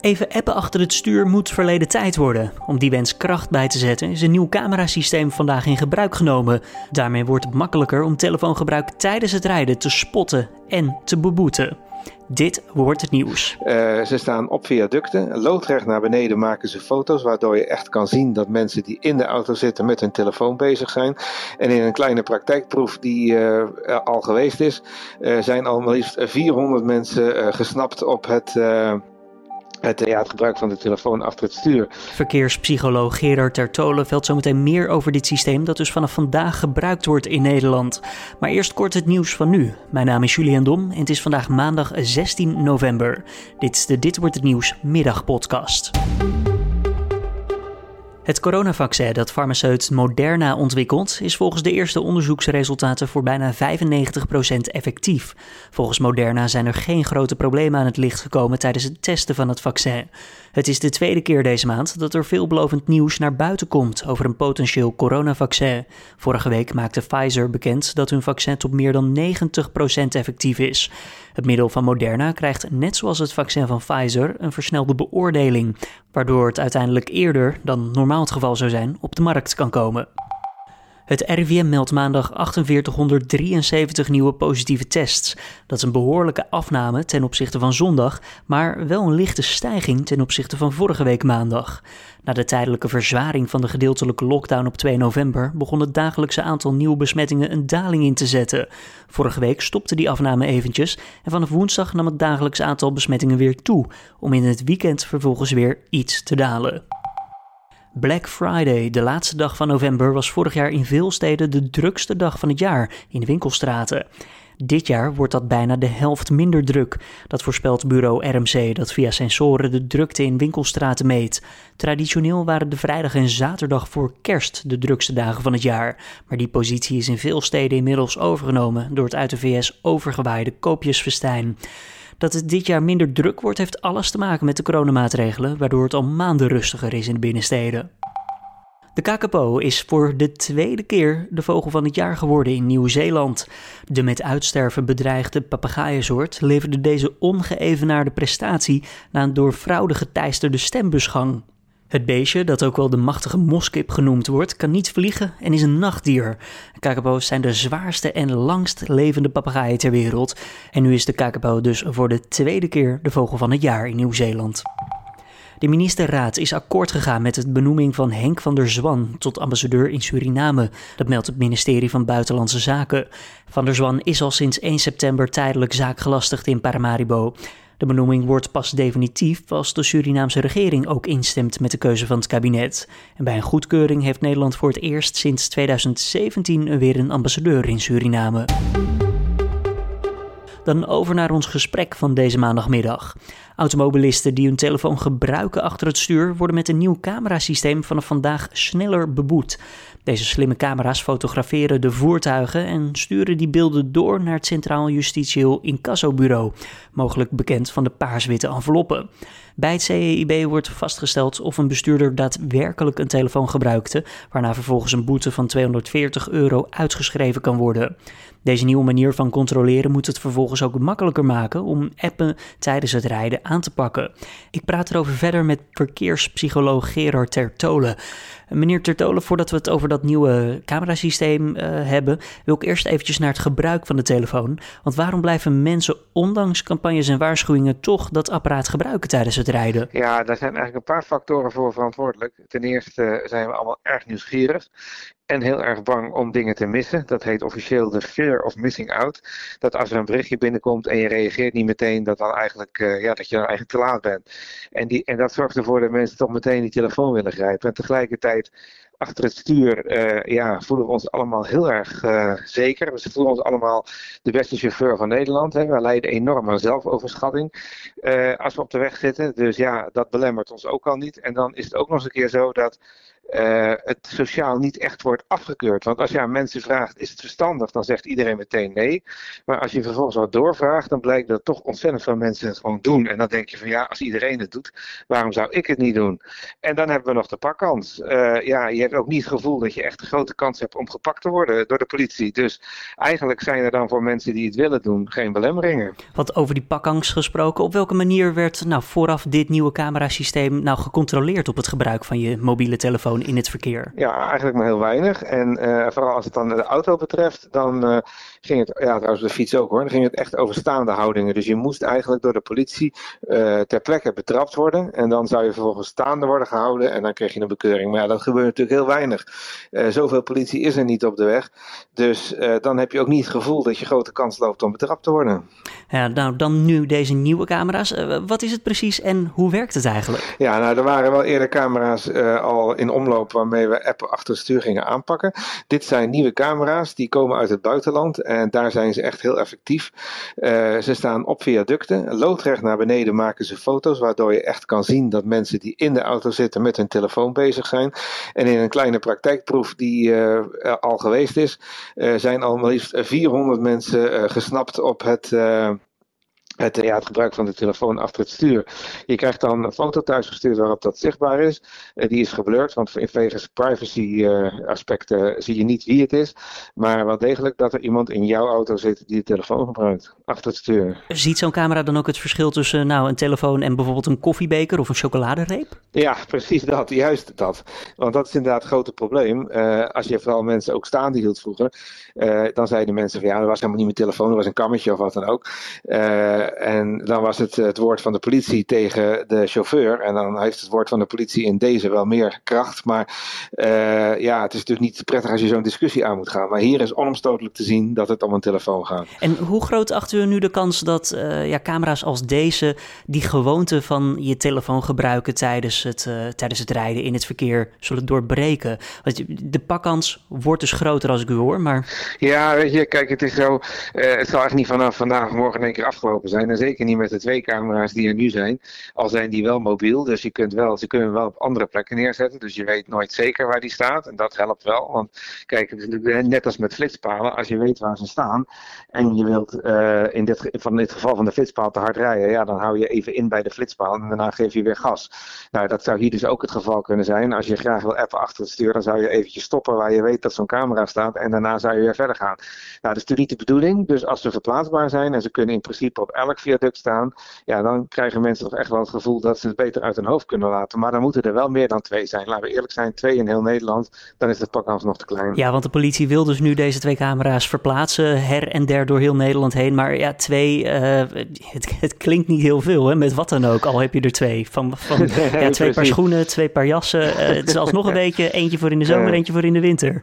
Even appen achter het stuur moet verleden tijd worden. Om die wens kracht bij te zetten is een nieuw camerasysteem vandaag in gebruik genomen. Daarmee wordt het makkelijker om telefoongebruik tijdens het rijden te spotten en te beboeten. Dit wordt het nieuws. Uh, ze staan op viaducten. Loodrecht naar beneden maken ze foto's, waardoor je echt kan zien dat mensen die in de auto zitten met hun telefoon bezig zijn. En in een kleine praktijkproef die uh, al geweest is, uh, zijn al maar liefst 400 mensen gesnapt op het het, het gebruik van de telefoon achter het stuur. Verkeerspsycholoog Gerard Tertolen velt zometeen meer over dit systeem dat dus vanaf vandaag gebruikt wordt in Nederland. Maar eerst kort het nieuws van nu. Mijn naam is Julian Dom en het is vandaag maandag 16 november. Dit is de Dit wordt het nieuws middagpodcast. Het coronavaccin dat farmaceut Moderna ontwikkelt, is volgens de eerste onderzoeksresultaten voor bijna 95% effectief. Volgens Moderna zijn er geen grote problemen aan het licht gekomen tijdens het testen van het vaccin. Het is de tweede keer deze maand dat er veelbelovend nieuws naar buiten komt over een potentieel coronavaccin. Vorige week maakte Pfizer bekend dat hun vaccin tot meer dan 90% effectief is. Het middel van Moderna krijgt net zoals het vaccin van Pfizer een versnelde beoordeling, waardoor het uiteindelijk eerder dan normaal het geval zou zijn op de markt kan komen. Het RIVM meldt maandag 4873 nieuwe positieve tests. Dat is een behoorlijke afname ten opzichte van zondag, maar wel een lichte stijging ten opzichte van vorige week maandag. Na de tijdelijke verzwaring van de gedeeltelijke lockdown op 2 november begon het dagelijkse aantal nieuwe besmettingen een daling in te zetten. Vorige week stopte die afname eventjes en vanaf woensdag nam het dagelijks aantal besmettingen weer toe, om in het weekend vervolgens weer iets te dalen. Black Friday, de laatste dag van november, was vorig jaar in veel steden de drukste dag van het jaar in de winkelstraten. Dit jaar wordt dat bijna de helft minder druk. Dat voorspelt bureau RMC, dat via sensoren de drukte in winkelstraten meet. Traditioneel waren de vrijdag en zaterdag voor kerst de drukste dagen van het jaar. Maar die positie is in veel steden inmiddels overgenomen door het uit de VS overgewaaide koopjesfestijn. Dat het dit jaar minder druk wordt, heeft alles te maken met de coronamaatregelen, waardoor het al maanden rustiger is in de binnensteden. De kakapo is voor de tweede keer de vogel van het jaar geworden in Nieuw-Zeeland. De met uitsterven bedreigde papegaaiensoort leverde deze ongeëvenaarde prestatie na een door fraude geteisterde stembusgang. Het beestje, dat ook wel de machtige moskip genoemd wordt, kan niet vliegen en is een nachtdier. Kakapo's zijn de zwaarste en langst levende papegaaien ter wereld. En nu is de kakapo dus voor de tweede keer de vogel van het jaar in Nieuw-Zeeland. De ministerraad is akkoord gegaan met het benoeming van Henk van der Zwan tot ambassadeur in Suriname. Dat meldt het ministerie van Buitenlandse Zaken. Van der Zwan is al sinds 1 september tijdelijk zaakgelastigd in Paramaribo. De benoeming wordt pas definitief als de Surinaamse regering ook instemt met de keuze van het kabinet. En bij een goedkeuring heeft Nederland voor het eerst sinds 2017 weer een ambassadeur in Suriname. Dan over naar ons gesprek van deze maandagmiddag. Automobilisten die hun telefoon gebruiken achter het stuur worden met een nieuw camerasysteem vanaf vandaag sneller beboet. Deze slimme camera's fotograferen de voertuigen en sturen die beelden door naar het Centraal Justitieel Incassobureau, mogelijk bekend van de paarswitte enveloppen. Bij het CEIB wordt vastgesteld of een bestuurder daadwerkelijk een telefoon gebruikte, waarna vervolgens een boete van 240 euro uitgeschreven kan worden. Deze nieuwe manier van controleren moet het vervolgens ook makkelijker maken om appen tijdens het rijden aan te pakken. Ik praat erover verder met verkeerspsycholoog Gerard Tertolen. Meneer Tertolen, voordat we het over dat nieuwe camerasysteem uh, hebben, wil ik eerst eventjes naar het gebruik van de telefoon. Want waarom blijven mensen ondanks campagnes en waarschuwingen toch dat apparaat gebruiken tijdens het rijden? Ja, daar zijn eigenlijk een paar factoren voor verantwoordelijk. Ten eerste zijn we allemaal erg nieuwsgierig en heel erg bang om dingen te missen. Dat heet officieel de fear of missing out. Dat als er een berichtje binnenkomt en je reageert niet meteen, dat, dan eigenlijk, uh, ja, dat je dan eigenlijk te laat bent. En, die, en dat zorgt ervoor dat mensen toch meteen die telefoon willen grijpen. En tegelijkertijd achter het stuur uh, ja, voelen we ons allemaal heel erg uh, zeker. We voelen ons allemaal de beste chauffeur van Nederland. Hè. We leiden enorm aan zelfoverschatting uh, als we op de weg zitten. Dus ja, dat belemmert ons ook al niet. En dan is het ook nog eens een keer zo dat uh, het sociaal niet echt wordt afgekeurd. Want als je aan mensen vraagt, is het verstandig, dan zegt iedereen meteen nee. Maar als je vervolgens wat doorvraagt, dan blijkt dat toch ontzettend veel mensen het gewoon doen. En dan denk je van ja, als iedereen het doet, waarom zou ik het niet doen? En dan hebben we nog de pakkans. Uh, ja, je hebt ook niet het gevoel dat je echt een grote kans hebt om gepakt te worden door de politie. Dus eigenlijk zijn er dan voor mensen die het willen doen geen belemmeringen. Wat over die pakkans gesproken, op welke manier werd nou vooraf dit nieuwe camerasysteem nou gecontroleerd op het gebruik van je mobiele telefoon in het verkeer? Ja, eigenlijk maar heel weinig. En uh, vooral als het dan de auto betreft, dan uh, ging het, ja trouwens de fiets ook hoor, dan ging het echt over staande houdingen. Dus je moest eigenlijk door de politie uh, ter plekke betrapt worden. En dan zou je vervolgens staande worden gehouden en dan kreeg je een bekeuring. Maar ja, dat gebeurt natuurlijk heel weinig. zoveel politie is er niet op de weg. Dus dan heb je ook niet het gevoel dat je grote kans loopt om betrapt te worden. Ja, nou dan nu deze nieuwe camera's. wat is het precies en hoe werkt het eigenlijk? Ja, nou er waren wel eerder camera's al in omloop waarmee we appen achter het stuur gingen aanpakken. Dit zijn nieuwe camera's, die komen uit het buitenland en daar zijn ze echt heel effectief. Uh, ze staan op viaducten, loodrecht naar beneden maken ze foto's, waardoor je echt kan zien dat mensen die in de auto zitten met hun telefoon bezig zijn. En in een kleine praktijkproef die uh, al geweest is, uh, zijn al maar liefst 400 mensen gesnapt op het het, ja, het gebruik van de telefoon achter het stuur. Je krijgt dan een foto thuisgestuurd waarop dat zichtbaar is. Uh, die is geblurred, want in privacy uh, aspecten zie je niet wie het is. Maar wel degelijk dat er iemand in jouw auto zit die de telefoon gebruikt, achter het stuur. Ziet zo'n camera dan ook het verschil tussen nou, een telefoon en bijvoorbeeld een koffiebeker of een chocoladereep? Ja, precies dat, juist dat. Want dat is inderdaad het grote probleem. Uh, als je vooral mensen ook staande hield vroeger, dan zeiden mensen van ja, dat was helemaal niet mijn telefoon, dat was een kammetje of wat dan ook. En dan was het het woord van de politie tegen de chauffeur. En dan heeft het woord van de politie in deze wel meer kracht. Maar uh, ja, het is natuurlijk niet prettig als je zo'n discussie aan moet gaan. Maar hier is onomstotelijk te zien dat het om een telefoon gaat. En hoe groot achter u nu de kans dat uh, ja, camera's als deze die gewoonte van je telefoon gebruiken tijdens het, uh, tijdens het rijden in het verkeer zullen doorbreken? Want de pakkans wordt dus groter als ik u hoor, maar... Ja, weet je, kijk, het is zo, het zal echt niet vanaf vandaag morgen in één keer afgelopen zijn. En zeker niet met de twee camera's die er nu zijn. Al zijn die wel mobiel, dus je kunt wel, ze kunnen wel op andere plekken neerzetten. Dus je weet nooit zeker waar die staat. En dat helpt wel. Want kijk, net als met flitspalen. Als je weet waar ze staan en je wilt uh, in, dit, van dit geval van de flitspaal te hard rijden. Ja, dan hou je even in bij de flitspaal en daarna geef je weer gas. Nou, dat zou hier dus ook het geval kunnen zijn. Als je graag wil appen achter het stuur, dan zou je eventjes stoppen waar je weet dat zo'n camera staat. En daarna zou je weer verder gaan. Nou, dat is natuurlijk niet de bedoeling. Dus als ze verplaatsbaar zijn en ze kunnen in principe op elk viaduct staan, ja, dan krijgen mensen toch echt wel het gevoel dat ze het beter uit hun hoofd kunnen laten. Maar dan moeten er wel meer dan twee zijn. Laten we eerlijk zijn, twee in heel Nederland, dan is de pakkans nog te klein. Ja, want de politie wil dus nu deze twee camera's verplaatsen, her en der door heel Nederland heen. Maar ja, twee, uh, het, het, klinkt niet heel veel, hè, met wat dan ook, al heb je er twee. Van, van nee, ja, twee paar schoenen, twee paar jassen. Uh, het is alsnog een beetje eentje voor in de zomer, eentje voor in de winter.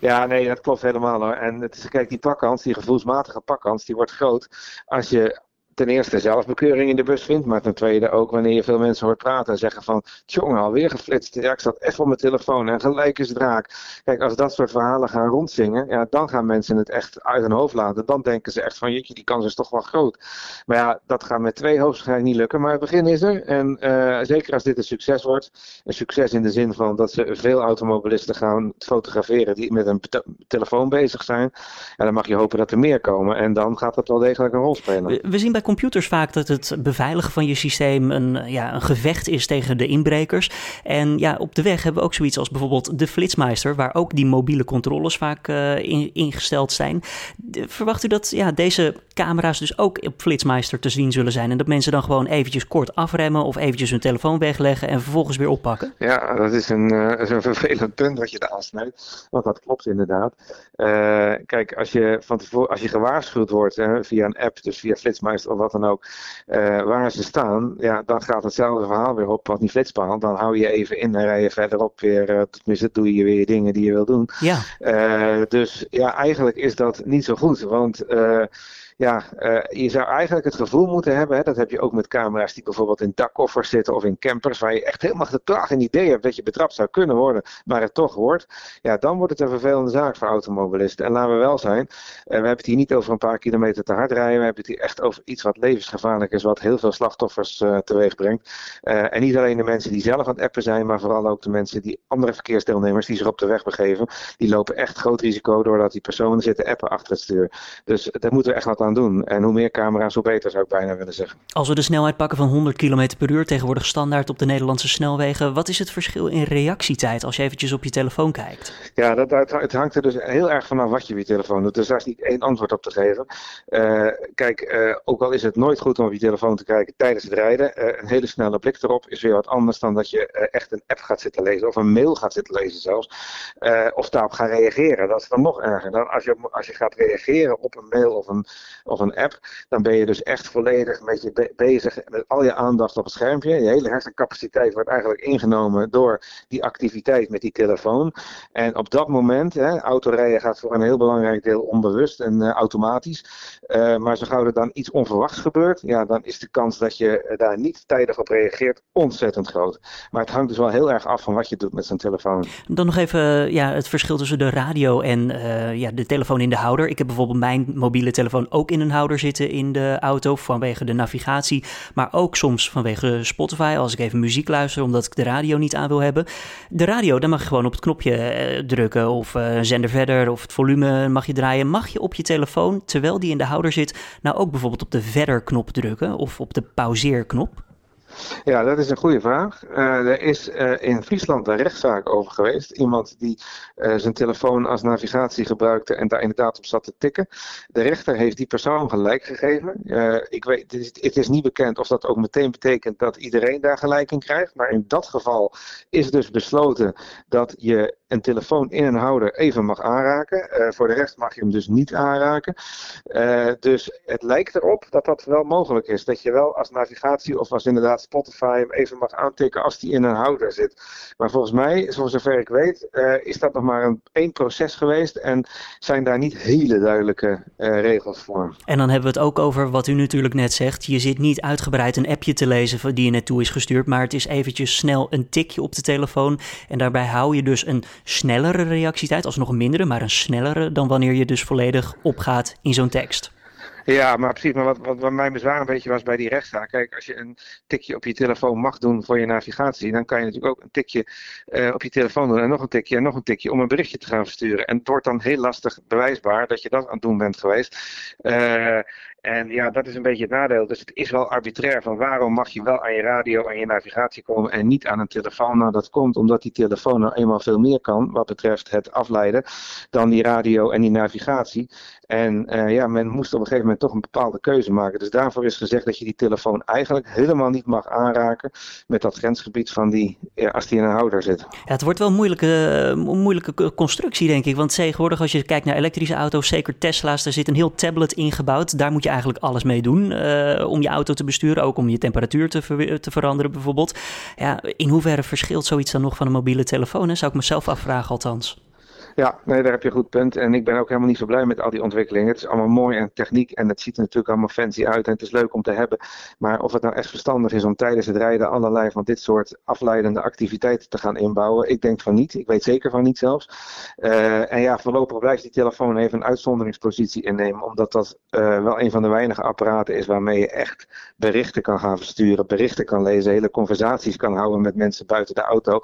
Ja, nee, dat klopt helemaal hoor. En het is, kijk, die pakkans, die gevoelsmatige pakkans, die wordt groot als je ten eerste zelfbekeuring in de bus vindt, maar ten tweede ook wanneer je veel mensen hoort praten en zeggen van, tjonge, alweer geflitst, ja, ik zat even op mijn telefoon en gelijk is draak. Kijk, als dat soort verhalen gaan rondzingen, ja, dan gaan mensen het echt uit hun hoofd laten. Dan denken ze echt van, jeetje, die kans is toch wel groot. Maar ja, dat gaat met twee hoogstwaarschijnlijk niet lukken, maar het begin is er. En uh, zeker als dit een succes wordt, een succes in de zin van dat ze veel automobilisten gaan fotograferen die met een te telefoon bezig zijn, ja, dan mag je hopen dat er meer komen. En dan gaat dat wel degelijk een rol spelen. We, we zien bij computers vaak dat het beveiligen van je systeem een, ja, een gevecht is tegen de inbrekers. En ja, op de weg hebben we ook zoiets als bijvoorbeeld de Flitsmeister, waar ook die mobiele controles vaak uh, in, ingesteld zijn. Verwacht u dat ja, deze camera's dus ook op Flitsmeister te zien zullen zijn en dat mensen dan gewoon eventjes kort afremmen of eventjes hun telefoon wegleggen en vervolgens weer oppakken? Ja, dat is een, is een vervelend punt wat je daar aansnijdt, want dat klopt inderdaad. Kijk, als je, van tevoren, als je gewaarschuwd wordt via een app, dus via Flitsmeister wat dan ook, uh, waar ze staan, ja, dan gaat hetzelfde verhaal weer op wat die flitspaal. Dan hou je even in en rij je verderop weer, uh, tenminste doe je weer dingen die je wil doen. Ja. Uh, dus ja, eigenlijk is dat niet zo goed, want ja, je zou eigenlijk het gevoel moeten hebben, hè, dat heb je ook met camera's die bijvoorbeeld in dakkoffers zitten of in campers, waar je echt helemaal totaal geen idee hebt dat je betrapt zou kunnen worden, maar het toch wordt. Ja, dan wordt het een vervelende zaak voor automobilisten. En laten we wel zijn, we hebben het hier niet over een paar kilometer te hard rijden, we hebben het hier echt over iets wat levensgevaarlijk is, wat heel veel slachtoffers teweeg brengt. en niet alleen de mensen die zelf aan het appen zijn, maar vooral ook de mensen die andere verkeersdeelnemers die zich op de weg begeven, die lopen echt groot risico doordat die personen zitten appen achter het stuur. Dus daar moeten we echt wat aan doen. En hoe meer camera's, hoe beter zou ik bijna willen zeggen. Als we de snelheid pakken van 100 km per uur, tegenwoordig standaard op de Nederlandse snelwegen, wat is het verschil in reactietijd als je eventjes op je telefoon kijkt? Ja, dat, het hangt er dus heel erg vanaf wat je op je telefoon doet. Dus daar is niet één antwoord op te geven. Uh, kijk, uh, ook al is het nooit goed om op je telefoon te kijken tijdens het rijden, uh, een hele snelle blik erop is weer wat anders dan dat je echt een app gaat zitten lezen of een mail gaat zitten lezen zelfs. of daarop gaat reageren. Dat is dan nog erger. Dan als, je, als je gaat reageren op een mail of een, of een app, dan ben je dus echt volledig met je bezig met al je aandacht op het schermpje. Je hele hersencapaciteit wordt eigenlijk ingenomen door die activiteit met die telefoon. En op dat moment, hè, autorijden gaat voor een heel belangrijk deel onbewust en uh, automatisch. Uh, maar zo gauw er dan iets onverwachts gebeurt, ja, dan is de kans dat je daar niet tijdig op reageert ontzettend groot. Maar het hangt dus wel heel erg af van wat je doet met zo'n telefoon. Dan nog even ja, het verschil tussen de radio en ja, de telefoon in de houder. Ik heb bijvoorbeeld mijn mobiele telefoon ook in een houder zitten in de auto vanwege de navigatie, maar ook soms vanwege Spotify als ik even muziek luister omdat ik de radio niet aan wil hebben. De radio, dan mag je gewoon op het knopje uh, drukken of uh, zender verder of het volume mag je draaien. Mag je op je telefoon, terwijl die in de houder zit, nou ook bijvoorbeeld op de verder knop drukken of op de pauzeerknop? Ja, dat is een goede vraag. Uh, er is uh, in Friesland een rechtszaak over geweest. Iemand die uh, zijn telefoon als navigatie gebruikte en daar inderdaad op zat te tikken. De rechter heeft die persoon gelijk gegeven. ik weet, het is, het is, niet bekend of dat ook meteen betekent dat iedereen daar gelijk in krijgt. Maar in dat geval is dus besloten dat je een telefoon in een houder even mag aanraken. voor de rest mag je hem dus niet aanraken. dus het lijkt erop dat dat wel mogelijk is. Dat je wel als navigatie of als inderdaad Spotify hem even mag aantikken als die in een houder zit. Maar volgens mij, zover ik weet, uh, is dat nog maar een één proces geweest en zijn daar niet hele duidelijke regels voor. En dan hebben we het ook over wat u natuurlijk net zegt. Je zit niet uitgebreid een appje te lezen die je net toe is gestuurd, maar het is eventjes snel een tikje op de telefoon en daarbij hou je dus een snellere reactietijd, alsnog een mindere, maar een snellere dan wanneer je dus volledig opgaat in zo'n tekst. Ja, maar precies. Maar wat, wat, wat mijn bezwaar een beetje was bij die rechtszaak. Kijk, als je een tikje op je telefoon mag doen voor je navigatie, dan kan je natuurlijk ook een tikje uh, op je telefoon doen en nog een tikje en nog een tikje om een berichtje te gaan versturen. En het wordt dan heel lastig bewijsbaar dat je dat aan het doen bent geweest. Uh, en ja, dat is een beetje het nadeel. Dus het is wel arbitrair van waarom mag je wel aan je radio en je navigatie komen en niet aan een telefoon. Nou, dat komt omdat die telefoon nou eenmaal veel meer kan wat betreft het afleiden dan die radio en die navigatie. En uh, ja, men moest op een gegeven moment toch een bepaalde keuze maken. Dus daarvoor is gezegd dat je die telefoon eigenlijk helemaal niet mag aanraken met dat grensgebied van die, als die in een houder zit. Ja, het wordt wel een moeilijke, moeilijke constructie, denk ik. Want tegenwoordig, als je kijkt naar elektrische auto's, zeker Tesla's, daar zit een heel tablet ingebouwd. Daar moet je eigenlijk alles mee doen uh, om je auto te besturen. Ook om je temperatuur te, te veranderen, bijvoorbeeld. Ja, in hoeverre verschilt zoiets dan nog van een mobiele telefoon? Zou ik mezelf afvragen, althans. Ja, nee, daar heb je een goed punt. En ik ben ook helemaal niet zo blij met al die ontwikkelingen. Het is allemaal mooi en techniek en het ziet er natuurlijk allemaal fancy uit en het is leuk om te hebben. Maar of het nou echt verstandig is om tijdens het rijden allerlei van dit soort afleidende activiteiten te gaan inbouwen, ik denk van niet. Ik weet zeker van niet zelfs. Uh, en ja, voorlopig blijft die telefoon even een uitzonderingspositie innemen, omdat dat uh, wel een van de weinige apparaten is waarmee je echt berichten kan gaan versturen, berichten kan lezen, hele conversaties kan houden met mensen buiten de auto.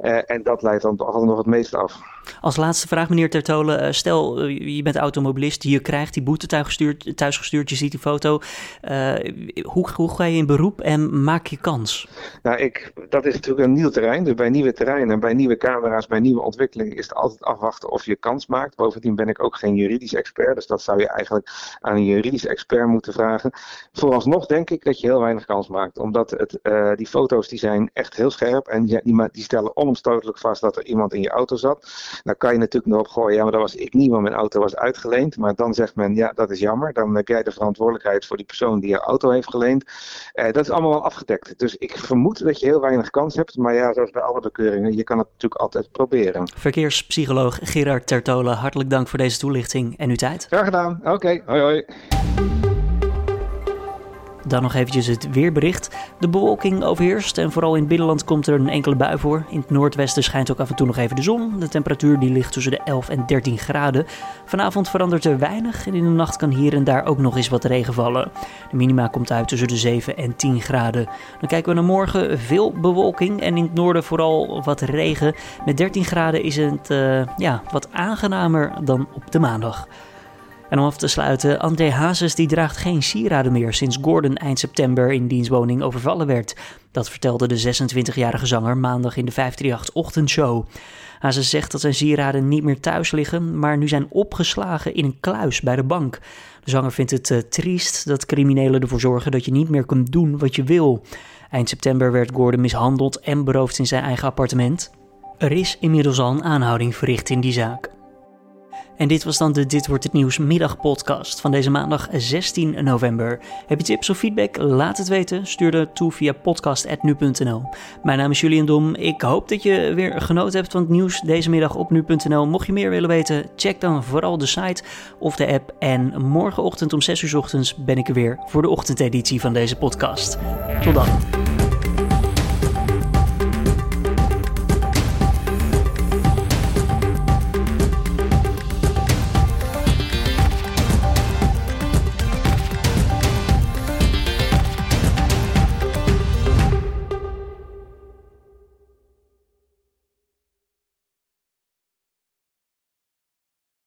Uh, en dat leidt dan toch nog het meeste af. Als laatste vraag, meneer Tertolen. Eh, stel, eh, je bent automobilist, je krijgt die boete thuisgestuurd, thuisgestuurd je ziet die foto. Uh, hoe, hoe ga je in beroep en maak je kans? Nou, ik, dat is natuurlijk een nieuw terrein. Dus bij nieuwe terreinen, bij nieuwe camera's, bij nieuwe ontwikkelingen is het altijd afwachten of je kans maakt. Bovendien ben ik ook geen juridisch expert, dus dat zou je eigenlijk aan een juridisch expert moeten vragen. Vooralsnog denk ik dat je heel weinig kans maakt, omdat het, die foto's die zijn echt heel scherp en die, die, die stellen onomstotelijk vast dat er iemand in je auto zat. Dan kan je natuurlijk nog gooien, ja, maar dat was ik niet, want mijn auto was uitgeleend. Maar dan zegt men, ja, dat is jammer. Dan heb jij de verantwoordelijkheid voor die persoon die je auto heeft geleend. Uh, dat is allemaal wel afgedekt. Dus ik vermoed dat je heel weinig kans hebt. Maar ja, zoals bij alle bekeuringen, je kan het natuurlijk altijd proberen. Verkeerspsycholoog Gerard Tertola, hartelijk dank voor deze toelichting en uw tijd. Graag gedaan. Oké, hoi hoi. Dan nog eventjes het weerbericht. De bewolking overheerst en vooral in het binnenland komt er een enkele bui voor. In het noordwesten schijnt ook af en toe nog even de zon. De temperatuur die ligt tussen de 11 en 13 graden. Vanavond verandert er weinig en in de nacht kan hier en daar ook nog eens wat regen vallen. De minima komt uit tussen de 7 en 10 graden. Dan kijken we naar morgen. Veel bewolking en in het noorden vooral wat regen. Met 13 graden is het uh, ja, wat aangenamer dan op de maandag. En om af te sluiten, André Hazes die draagt geen sieraden meer sinds Gordon eind september in dienstwoning overvallen werd. Dat vertelde de 26-jarige zanger maandag in de 538-ochtendshow. Hazes zegt dat zijn sieraden niet meer thuis liggen, maar nu zijn opgeslagen in een kluis bij de bank. De zanger vindt het uh, triest dat criminelen ervoor zorgen dat je niet meer kunt doen wat je wil. Eind september werd Gordon mishandeld en beroofd in zijn eigen appartement. Er is inmiddels al een aanhouding verricht in die zaak. En dit was dan de Dit Wordt Het Nieuws middagpodcast van deze maandag 16 november. Heb je tips of feedback? Laat het weten. Stuur dat toe via podcast.nu.nl. Mijn naam is Julian Dom. Ik hoop dat je weer genoten hebt van het nieuws deze middag op nu.nl. Mocht je meer willen weten, check dan vooral de site of de app. En morgenochtend om 6 uur ochtends ben ik er weer voor de ochtendeditie van deze podcast. Tot dan.